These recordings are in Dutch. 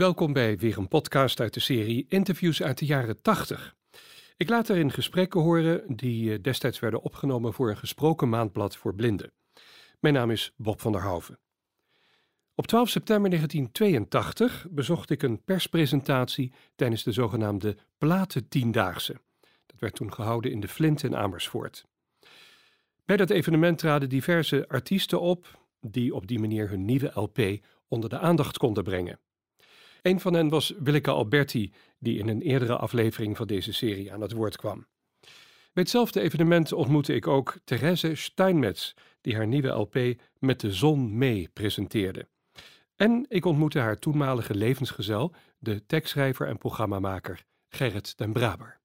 Welkom bij weer een podcast uit de serie Interviews uit de jaren 80. Ik laat erin gesprekken horen die eh, destijds werden opgenomen voor een gesproken maandblad voor blinden. Mijn naam is Bob van der Hoven. Op 12 september 1982 bezocht ik een perspresentatie tijdens de zogenaamde Platentiendaagse. Dat werd toen gehouden in de Flint in Amersfoort. Bij dat evenement traden diverse artiesten op die op die manier hun nieuwe LP onder de aandacht konden brengen. Een van hen was Willeke Alberti, die in een eerdere aflevering van deze serie aan het woord kwam. Bij hetzelfde evenement ontmoette ik ook Therese Steinmetz, die haar nieuwe LP Met de Zon mee presenteerde. En ik ontmoette haar toenmalige levensgezel, de tekstschrijver en programmamaker Gerrit den Braber.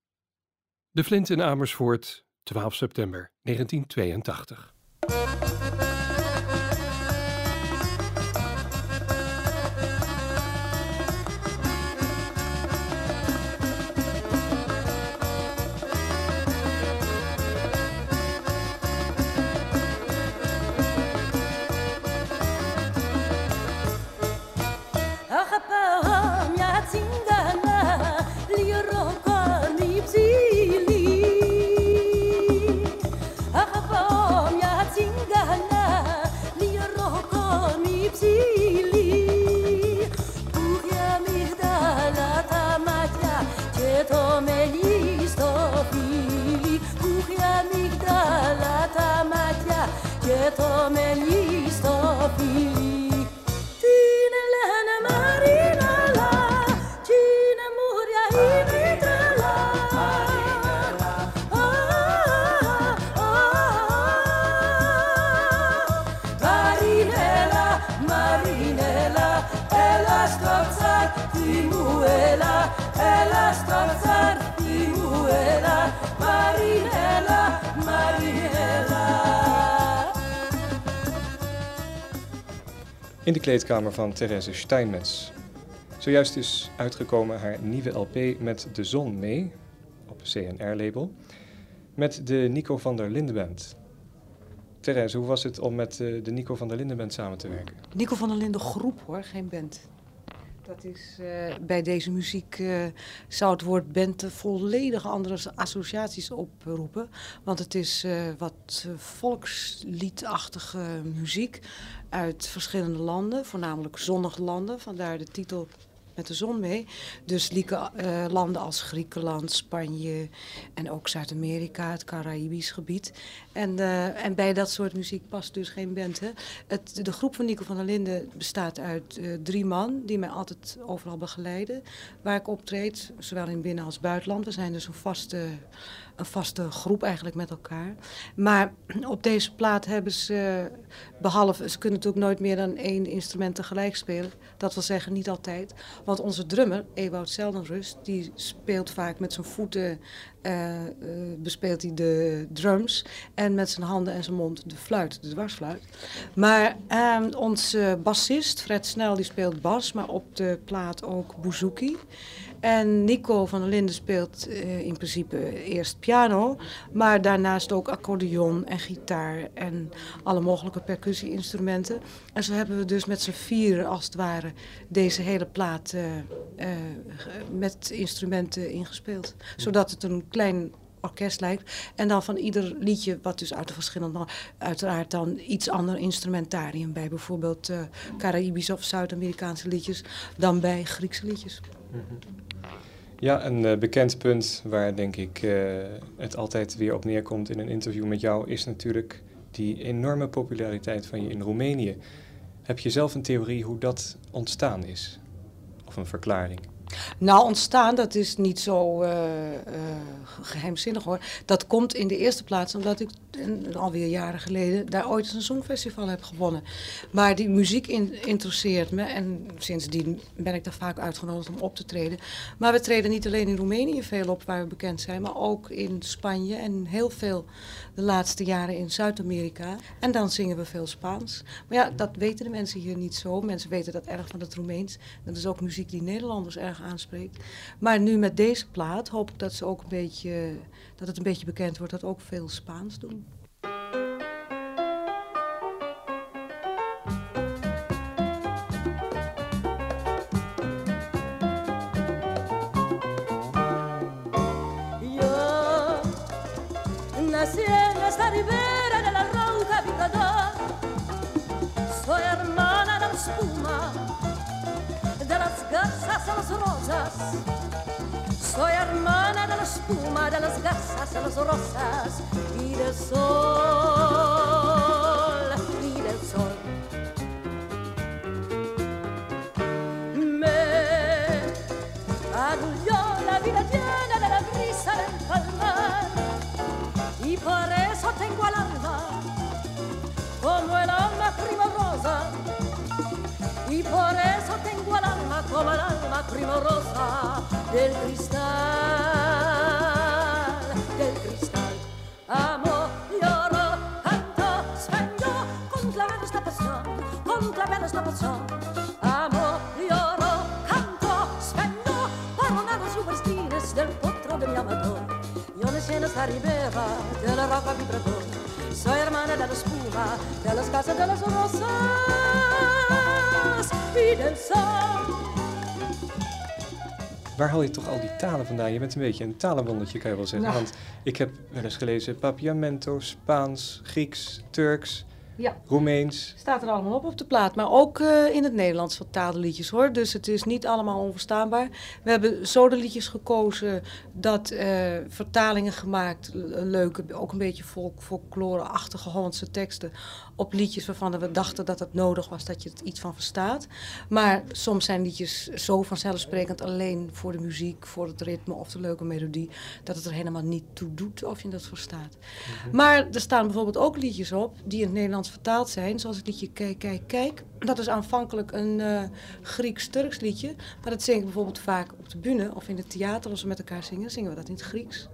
De Flint in Amersfoort, 12 september 1982. και το μελί στο φίλι που είχε τα μάτια και το μελίστο φίλι. In de kleedkamer van Therese Steinmetz. Zojuist is uitgekomen haar nieuwe LP met De Zon mee, op CNR-label, met de Nico van der Linden Band. Therese, hoe was het om met eh, de Nico van der Linden Band samen te werken? Nico van der Linden groep hoor, geen band. Dat is, uh, bij deze muziek uh, zou het woord band volledig andere associaties oproepen. Want het is uh, wat volksliedachtige muziek uit verschillende landen, voornamelijk zonnige landen. Vandaar de titel met de zon mee. Dus lieke uh, landen als Griekenland, Spanje en ook Zuid-Amerika, het Caraïbisch gebied. En, uh, en bij dat soort muziek past dus geen band. Hè? Het, de groep van Nico van der Linden bestaat uit uh, drie man die mij altijd overal begeleiden. Waar ik optreed, zowel in binnen- als buitenland. We zijn dus een vaste een vaste groep eigenlijk met elkaar. Maar op deze plaat hebben ze, behalve, ze kunnen natuurlijk nooit meer dan één instrument tegelijk spelen. Dat wil zeggen, niet altijd. Want onze drummer, Ewout Zeldenrust, die speelt vaak met zijn voeten, uh, uh, bespeelt hij de drums. En met zijn handen en zijn mond de fluit, de dwarsfluit. Maar uh, onze bassist, Fred Snel, die speelt bas, maar op de plaat ook bouzouki. En Nico van der Linden speelt uh, in principe eerst piano, maar daarnaast ook accordeon en gitaar en alle mogelijke percussie-instrumenten. En zo hebben we dus met z'n vieren als het ware deze hele plaat uh, uh, met instrumenten ingespeeld. Zodat het een klein orkest lijkt. En dan van ieder liedje, wat dus uit de verschillende, uiteraard dan iets ander instrumentarium bij. Bijvoorbeeld uh, Caraïbische of Zuid-Amerikaanse liedjes dan bij Griekse liedjes. Mm. Ja, een uh, bekend punt waar denk ik uh, het altijd weer op neerkomt in een interview met jou is natuurlijk die enorme populariteit van je in Roemenië. Heb je zelf een theorie hoe dat ontstaan is? Of een verklaring? Nou, ontstaan, dat is niet zo uh, uh, geheimzinnig hoor. Dat komt in de eerste plaats omdat ik alweer jaren geleden daar ooit een songfestival heb gewonnen. Maar die muziek in, interesseert me en sindsdien ben ik daar vaak uitgenodigd om op te treden. Maar we treden niet alleen in Roemenië veel op waar we bekend zijn, maar ook in Spanje en heel veel de laatste jaren in Zuid-Amerika. En dan zingen we veel Spaans. Maar ja, dat weten de mensen hier niet zo. Mensen weten dat erg van het Roemeens. Dat is ook muziek die Nederlanders erg aanspreekt. Maar nu met deze plaat hoop ik dat, ze ook een beetje, dat het een beetje bekend wordt dat ook veel Spaans doen. Las rosas. Soy hermana de la espuma, de las garzas a las rosas y del sol, y del sol. Me agulló la vida llena de la brisa del palmar y por eso tengo al alma como el alma primorosa y por eso el como el alma primorosa del cristal, del cristal. Amo, lloro, canto, spendo con claveles esta pasión, con claveles esta pasión. Amo, lloro, canto, spendo para los superstines del potro de mi amador. Yo nací en esta ribera de la roca vibrador. Soy hermana de la espuma, de las casas de las rosas y. Waar haal je toch al die talen vandaan? Je bent een beetje een talenwondertje, kan je wel zeggen. Nou. Want ik heb wel eens gelezen Papiamento, Spaans, Grieks, Turks, Ja. Roemeens. Staat er allemaal op op de plaat, maar ook eh, in het Nederlands vertaalde liedjes hoor. Dus het is niet allemaal onverstaanbaar. We hebben zo de liedjes gekozen dat eh, vertalingen gemaakt, leuke, ook een beetje folk, folklore-achtige Hollandse teksten op liedjes waarvan we dachten dat het nodig was dat je het iets van verstaat. Maar soms zijn liedjes zo vanzelfsprekend alleen voor de muziek, voor het ritme of de leuke melodie, dat het er helemaal niet toe doet of je dat verstaat. Maar er staan bijvoorbeeld ook liedjes op die in het Nederlands vertaald zijn, zoals het liedje Kijk, Kijk, Kijk. Dat is aanvankelijk een eh, Grieks-Turks liedje, maar dat zingen we bijvoorbeeld vaak op de bühne of in het theater als we met elkaar zingen, zingen we dat in het Grieks.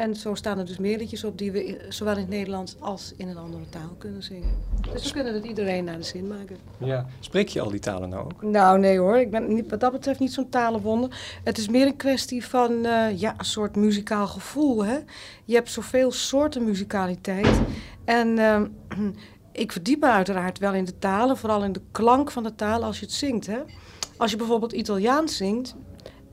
En zo staan er dus meer liedjes op die we zowel in het Nederlands als in een andere taal kunnen zingen. Dus we kunnen het iedereen naar de zin maken. Ja. Spreek je al die talen nou ook? Nou, nee hoor. Ik ben niet, wat dat betreft niet zo'n talenwonder. Het is meer een kwestie van eh, ja, een soort muzikaal gevoel. Hè? Je hebt zoveel soorten muzikaliteit. En ehm, ik verdiep me uiteraard wel in de talen, vooral in de klank van de taal als je het zingt. Hè? Als je bijvoorbeeld Italiaans zingt.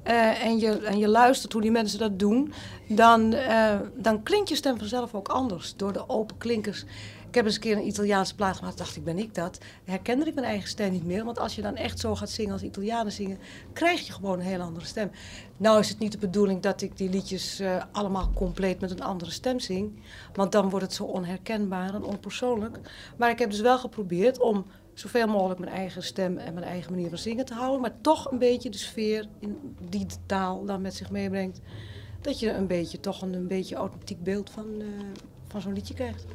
Eh, en, je, en je luistert hoe die mensen dat doen, dan, eh, dan klinkt je stem vanzelf ook anders door de open klinkers. Ik heb eens een keer een Italiaanse plaat gemaakt, dacht ik, ben ik dat? Herkende ik mijn eigen stem niet meer, want als je dan echt zo gaat zingen als Italianen zingen, krijg je gewoon een heel andere stem. Nou is het niet de bedoeling dat ik die liedjes eh, allemaal compleet met een andere stem zing, want dan wordt het zo onherkenbaar en onpersoonlijk. Maar ik heb dus wel geprobeerd om zoveel mogelijk mijn eigen stem en mijn eigen manier van zingen te houden, maar toch een beetje de sfeer in die de taal dan met zich meebrengt. Dat je een beetje, toch een, een beetje authentiek beeld van, eh, van zo'n liedje krijgt.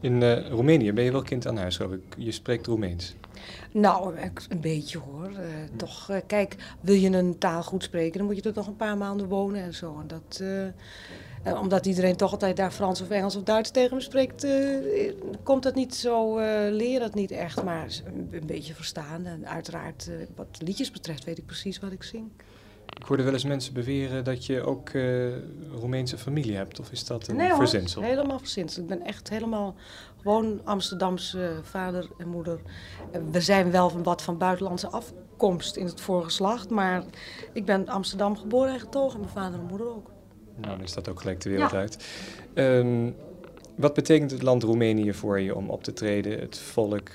In eh, Roemenië ben je wel kind aan huis, geloof ik. Je spreekt Roemeens. Nou, ik- een beetje hoor. Eh, Toch, eh, kijk, wil je een taal goed spreken, dan moet je er toch een paar maanden wonen en zo. En dat, eh, omdat iedereen toch altijd daar Frans of Engels of Duits tegen me spreekt, eh, komt dat niet zo, eh leer dat niet echt. Maar een, een beetje verstaan. En uiteraard, wat liedjes betreft, weet ik precies wat ik zing. Ik hoorde wel eens mensen beweren dat je ook Roemeense familie hebt. Of is dat een Nee hoor, verzinsel? helemaal verzinsel. Ik ben echt helemaal gewoon Amsterdamse vader en moeder. We zijn wel van wat van buitenlandse afkomst in het voorgeslacht, maar ik ben Amsterdam geboren en getogen en mijn vader en moeder ook. Nou, dan is dat ook gelijk de wereld Ja. uit. Ehm, wat betekent het land Roemenië voor je om op te treden? Het volk,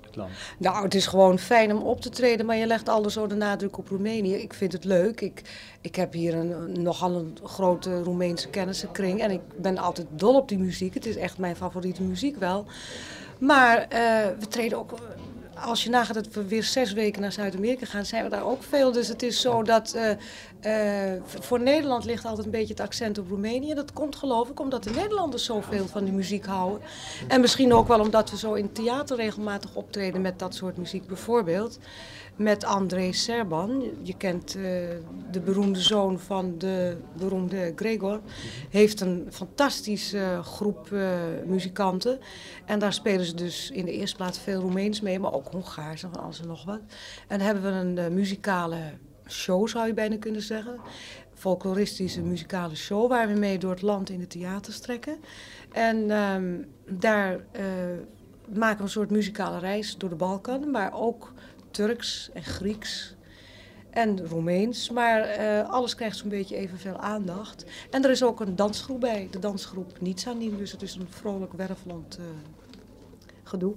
het land? Nou, het is gewoon fijn om op te treden, maar je legt al zo de nadruk op Roemenië. Ik vind het leuk. Ik, ik heb hier een, nogal een grote Roemeense kennissenkring en ik ben altijd dol op die muziek. Het is echt mijn favoriete muziek wel. Maar eh, we treden ook, als je nagaat dat we weer zes weken naar Zuid-Amerika gaan, zijn we daar ook veel. Dus het is zo dat eh, eh, voor Nederland ligt altijd een beetje het accent op Roemenië. Dat komt geloof ik omdat de Nederlanders zoveel van die muziek houden. En misschien ook wel omdat we zo in theater regelmatig optreden met dat soort muziek. Bijvoorbeeld met André Serban. Je kent eh, de beroemde zoon van de beroemde Gregor. Heeft een fantastische groep eh, muzikanten. En daar spelen ze dus in de eerste plaats veel Roemeens mee, maar ook Hongaars en van alles en nog wat. En hebben we een eh, muzikale show, zou je bijna kunnen zeggen. Folkloristische muzikale show waar we mee door het land in de theaters trekken. En ehm, daar maken we een soort muzikale reis door de Balkan, maar ook Turks en Grieks en Roemeens. Maar eh, alles krijgt zo'n beetje evenveel aandacht. En er is ook een dansgroep bij, de dansgroep Nietsanin. Dus het is een vrolijk wervelend eh, gedoe.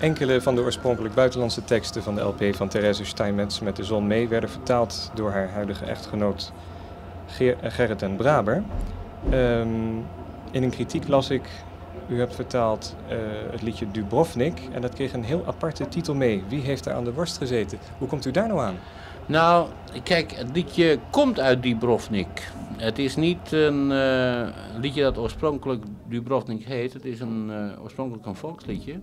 Enkele van de oorspronkelijk buitenlandse teksten van de LP van Therese Steinmetz met de zon mee werden vertaald door haar huidige echtgenoot Ger- Gerrit den Braber. Ehm, in een kritiek las ik, u hebt vertaald eh, het liedje Dubrovnik en dat kreeg een heel aparte titel mee. Wie heeft daar aan de worst gezeten? Hoe komt u daar nou aan? Nou, kijk, het liedje komt uit Dubrovnik. Het is niet een eh, liedje dat oorspronkelijk Dubrovnik heet. Het is een, eh, oorspronkelijk een volksliedje.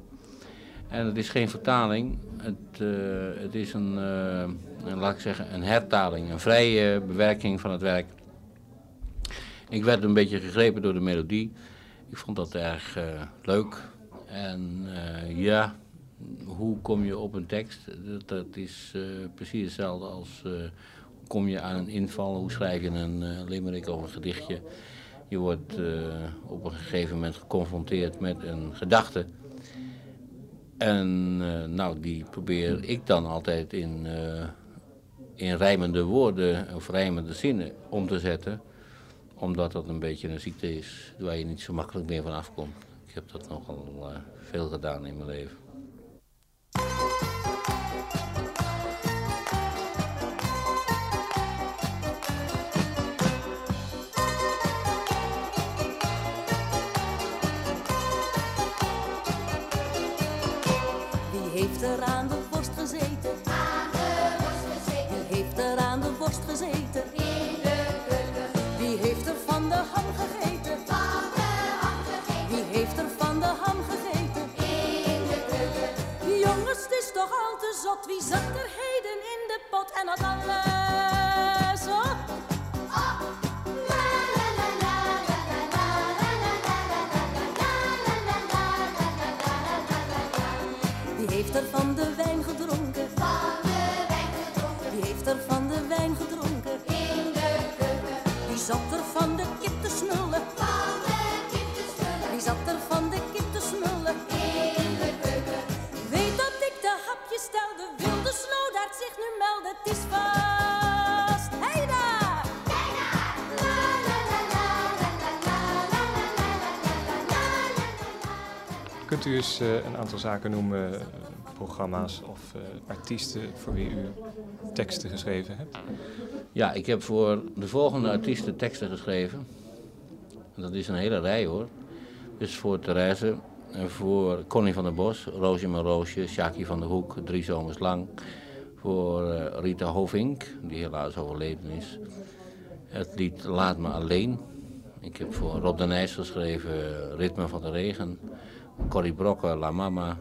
En het is geen vertaling. Het, eh, het is een, eh, laat ik zeggen, een hertaling. Een vrije bewerking van het werk. Ik werd een beetje gegrepen door de melodie. Ik vond dat erg eh, leuk. En ja, hoe kom je op een tekst? Dat, is precies hetzelfde als kom je aan een inval, hoe schrijf je een limerick of een gedichtje. Je wordt op een gegeven moment geconfronteerd met een gedachte. En eh, nou, die probeer ik dan altijd in, eh, in rijmende woorden of rijmende zinnen om te zetten. Omdat dat een beetje een ziekte is waar je niet zo makkelijk meer van afkomt. Ik heb dat nogal eh, veel gedaan in mijn leven. U eens eh, een aantal zaken noemen, eh, programma's of eh, artiesten voor wie u teksten geschreven hebt? Ja, ik heb voor de volgende artiesten teksten geschreven. En Dat is een hele rij hoor. Dus voor Therese, voor Connie van der Bos, Roosje mijn Roosje, Sjaki van der Hoek, Drie Zomers Lang. Voor Rita Hovink, die helaas overleden is. Het lied Laat me alleen. Ik heb voor Rob de Nijs geschreven Ritme van de Regen. Corrie Brokken, La Mama.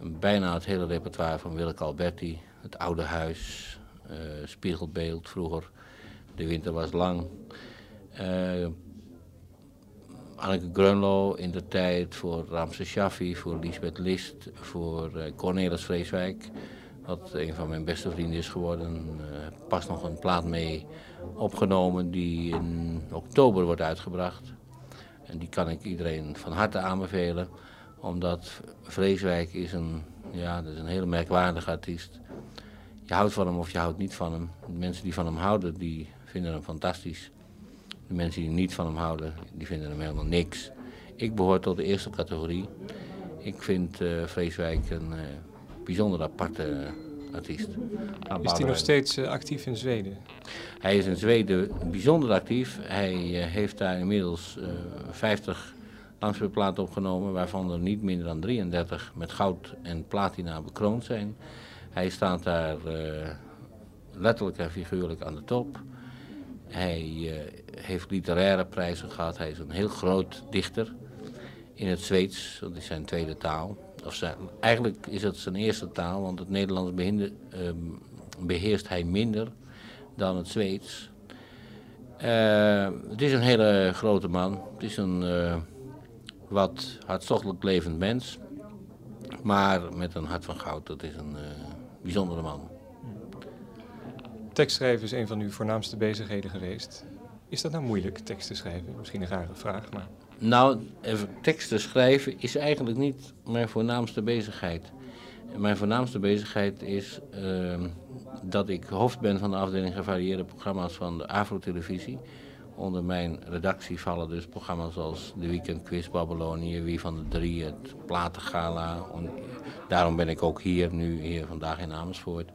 Bijna het hele repertoire van Willeke Alberti. Het Oude Huis, eh, Spiegelbeeld vroeger. De winter was lang. Eh, Anneke Grunlo in de tijd voor Ramse Shaffi, voor Lisbeth List, voor eh, Cornelis Vreeswijk. Wat een van mijn beste vrienden is geworden. Pas nog een plaat mee opgenomen die in oktober wordt uitgebracht. En die kan ik iedereen van harte aanbevelen. Omdat Vreeswijk is een, ja, dat is een hele merkwaardige artiest. Je houdt van hem of je houdt niet van hem. De mensen die van hem houden, die vinden hem fantastisch. De mensen die niet van hem houden, die vinden hem helemaal niks. Ik behoor tot de eerste categorie. Ik vind eh Vreeswijk een eh, bijzonder aparte artiest. Is die nog steeds eh, actief in Zweden? Hij is in Zweden bijzonder actief. Hij heeft daar inmiddels eh 50 langspeelplaten opgenomen, waarvan er niet minder dan 33 met goud en platina bekroond zijn. Hij staat daar eh, letterlijk en figuurlijk aan de top. Hij eh, heeft literaire prijzen gehad. Hij is een heel groot dichter in het Zweeds. Dat is zijn tweede taal. Of zijn, eigenlijk is het zijn eerste taal, want het Nederlands ehm, beheerst hij minder dan het Zweeds. Eh, het is een hele grote man. Het is een wat hartstochtelijk levend mens. Maar met een hart van goud. Dat is een eh, bijzondere man. Tekstschrijven is een van uw voornaamste bezigheden geweest. Is dat nou moeilijk, tekst te schrijven? Misschien een rare vraag, maar... Nou, teksten schrijven is eigenlijk niet mijn voornaamste bezigheid. Mijn voornaamste bezigheid is ehm, dat ik hoofd ben van de afdeling gevarieerde programma's van de Afro-televisie. Onder mijn redactie vallen dus programma's als De Weekend Quiz Babylonië, Wie van de Drie, het Platengala. En Daarom ben ik ook hier nu, hier vandaag in Amersfoort.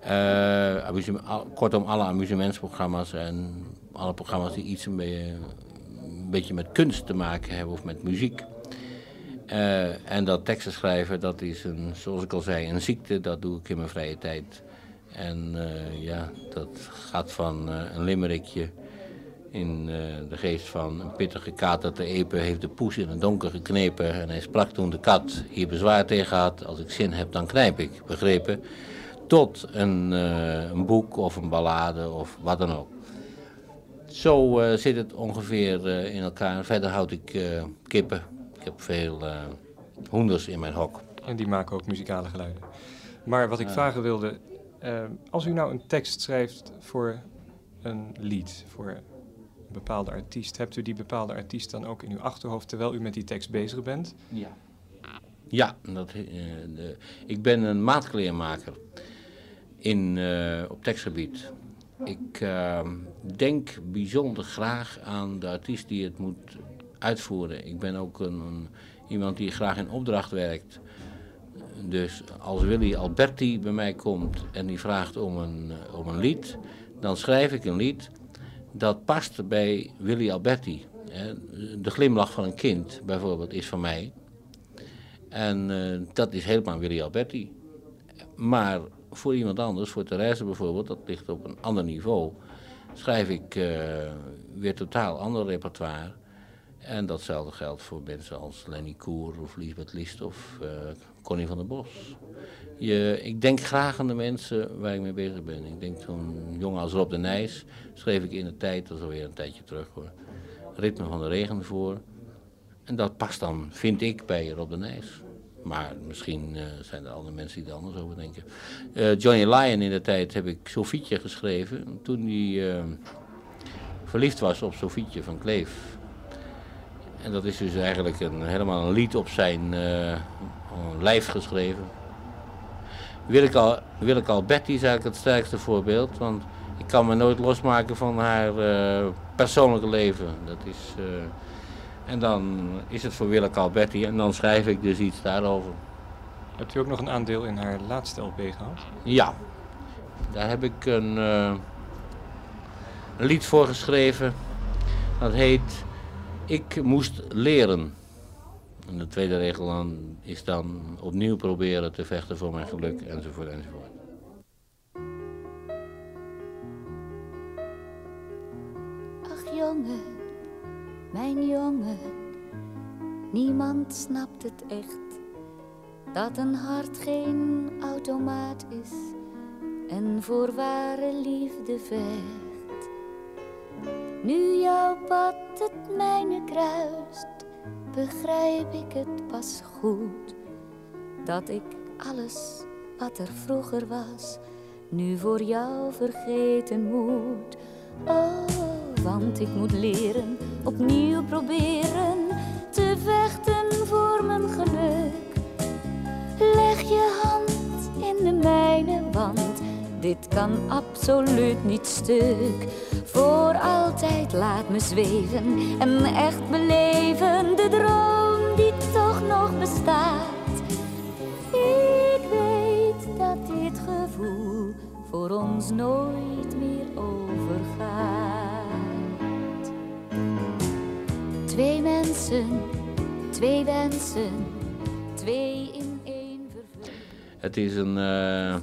Eh, al- kortom, alle amusementsprogramma's en alle programma's die iets een beetje, een beetje met kunst te maken hebben of met muziek. Eh, en dat teksten schrijven, dat is een, zoals ik al zei, een ziekte. Dat doe ik in mijn vrije tijd. En eh, ja, dat gaat van een limmerikje in eh, de geest van een pittige kater te epen heeft de poes in het donker geknepen. En hij sprak toen de kat hier bezwaar tegen had. Als ik zin heb, dan knijp ik, begrepen. Tot een, eh, een boek of een ballade of wat dan ook. Zo eh, zit het ongeveer in elkaar. Verder houd ik kippen. Ik heb veel hoenders in mijn hok. En die maken ook muzikale geluiden. Maar wat ik vragen wilde, als u nou een tekst schrijft voor een lied, voor bepaalde artiest, hebt u die bepaalde artiest dan ook in uw achterhoofd terwijl u met die tekst bezig bent? Ja. Ja, dat, eh, de, ik ben een maatkleermaker in, eh, op tekstgebied. Ik eh, denk bijzonder graag aan de artiest die het moet uitvoeren. Ik ben ook een, een- iemand die graag in opdracht werkt. Dus als Willy Alberti bij mij komt en die vraagt om een, eh, om een lied, dan schrijf ik een lied dat past bij Willy Alberti. De glimlach van een kind bijvoorbeeld is van mij. En eh, dat is helemaal Willy Alberti. Maar voor iemand anders, voor Therese bijvoorbeeld, dat ligt op een ander niveau, schrijf ik eh, weer totaal ander repertoire. En datzelfde geldt voor mensen als Lenny Koer of Lisbeth List of eh, Connie van der Bos. Ik denk graag aan de mensen waar ik mee bezig ben. Ik denk zo'n jongen als Rob de Nijs, schreef ik in de tijd, dat is alweer een tijdje terug hoor, Ritme van de Regen voor. En dat past dan, vind ik, bij Rob de Nijs. Maar misschien eh, zijn er andere mensen die er anders over denken. Eh, Johnny Lyon in de tijd heb ik Sofietje geschreven. Toen hij eh, verliefd was op Sofietje van Kleef. En dat is dus eigenlijk een, helemaal een lied op zijn lijf geschreven. Willeke al, Willeke Alberti is eigenlijk het sterkste voorbeeld. Want ik kan me nooit losmaken van haar eh, persoonlijke leven. Dat is... eh, en dan is het voor Willeke Alberti en dan schrijf ik dus iets daarover. Hebt u ook nog een aandeel in haar laatste LP gehad? Ja, daar heb ik een, eh, een lied voor geschreven. Dat heet Ik moest leren. En de tweede regel dan is dan opnieuw proberen te vechten voor mijn geluk enzovoort enzovoort. Ach jongen, mijn jongen, niemand snapt het echt. Dat een hart geen automaat is en voor ware liefde vecht. Nu jouw pad het mijne kruist, begrijp ik het pas goed. Dat ik alles wat er vroeger was, nu voor jou vergeten moet. Oh, want ik moet leren, opnieuw proberen te vechten voor mijn geluk. Leg je hand in de mijne, want dit kan absoluut niet stuk. Voor altijd laat me zweven en echt beleven de droom die toch nog bestaat. Ik weet dat dit gevoel voor ons nooit meer overgaat. Twee mensen, twee wensen, twee in één vervulling. Het is een. Eh,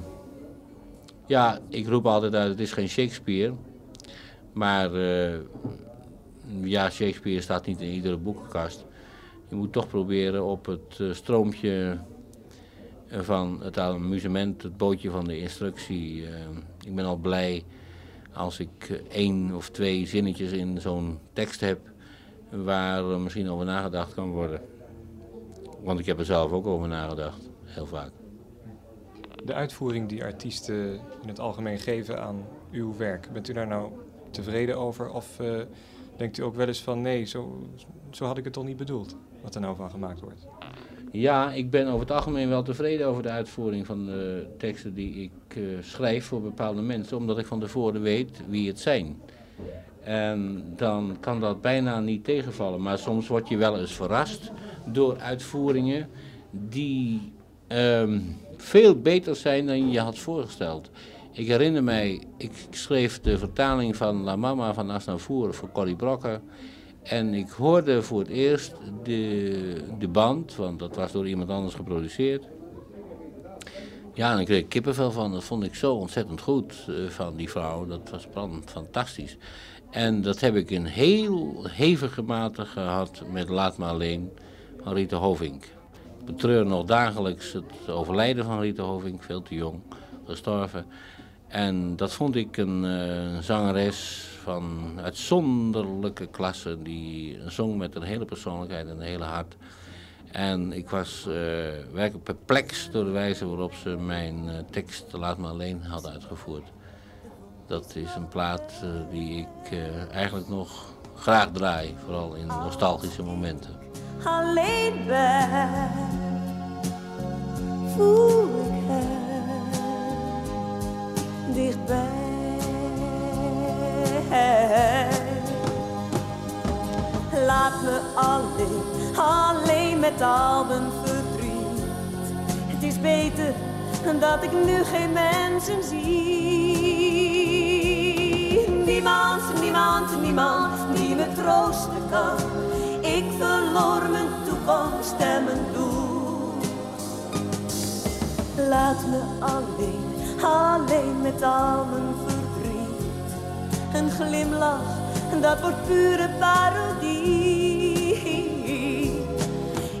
ja, ik roep altijd uit: het is geen Shakespeare. Maar eh, ja, Shakespeare staat niet in iedere boekenkast. Je moet toch proberen op het eh, stroompje van het amusement, het bootje van de instructie. eh, ik ben al blij als ik één of twee zinnetjes in zo'n tekst heb waar misschien over nagedacht kan worden. Want ik heb er zelf ook over nagedacht, heel vaak. De uitvoering die artiesten in het algemeen geven aan uw werk, bent u daar nou tevreden over? Of eh, denkt u ook wel eens van nee, zo, zo had ik het toch niet bedoeld, wat er nou van gemaakt wordt? Ja, ik ben over het algemeen wel tevreden over de uitvoering van de teksten die ik eh, schrijf voor bepaalde mensen, omdat ik van tevoren weet wie het zijn. En dan kan dat bijna niet tegenvallen, maar soms word je wel eens verrast door uitvoeringen die ehm, veel beter zijn dan je had voorgesteld. Ik herinner mij, ik schreef de vertaling van La Mama van Asnavour voor Corrie Brokker. En ik hoorde voor het eerst de, de band, want dat was door iemand anders geproduceerd. Ja, en ik kreeg kippenvel van. Dat vond ik zo ontzettend goed eh, van die vrouw. Dat was fantastisch. En dat heb ik in heel hevige mate gehad met Laat maar alleen van Rita Hovink. Betreur nog dagelijks het overlijden van Rita Hovink, veel te jong gestorven. En dat vond ik een eh, zangeres van uitzonderlijke klasse. Die zong met een hele persoonlijkheid en een hele hart. En ik was eh, werkelijk perplex door de wijze waarop ze mijn eh, tekst Laat me alleen had uitgevoerd. Dat is een plaat die ik eigenlijk nog graag draai, vooral in nostalgische momenten. Alleen ben, voel ik het dichtbij. Laat me alleen, alleen met al mijn verdriet. Het is beter dat ik nu geen mensen zie. Niemand, niemand, niemand die me troosten kan. Ik verloor mijn toekomst en mijn doel. Laat me alleen, alleen met al mijn verdriet. Een glimlach, dat wordt pure parodie.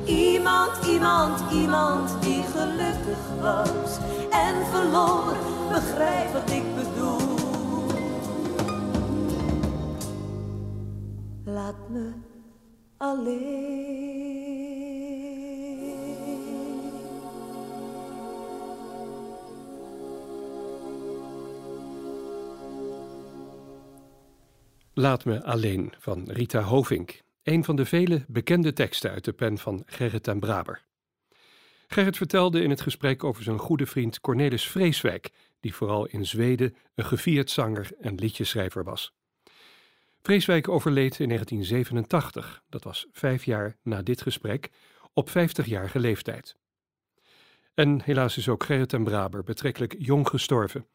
Iemand, iemand, iemand die gelukkig was en verloor, begrijp wat ik bedoel. Laat me alleen. Laat me alleen van Rita Hovink. Een van de vele bekende teksten uit de pen van Gerrit ten Braber. Gerrit vertelde in het gesprek over zijn goede vriend Cornelis Vreeswijk, die vooral in Zweden een gevierd zanger en liedjeschrijver was. Vreeswijk overleed in 1987, dat was vijf jaar na dit gesprek, op 50-jarige leeftijd. En helaas is ook Gerrit ten Braber betrekkelijk jong gestorven.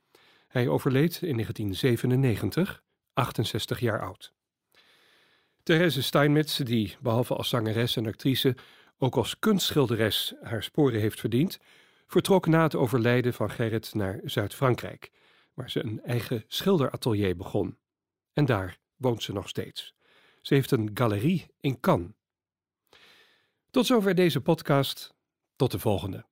Hij overleed in 1997, 68 jaar oud. Therese Steinmetz, die behalve als zangeres en actrice ook als kunstschilderes haar sporen heeft verdiend, vertrok na het overlijden van Gerrit naar Zuid-Frankrijk, waar ze een eigen schilderatelier begon. En daar woont ze nog steeds. Ze heeft een galerie in Cannes. Tot zover deze podcast. Tot de volgende.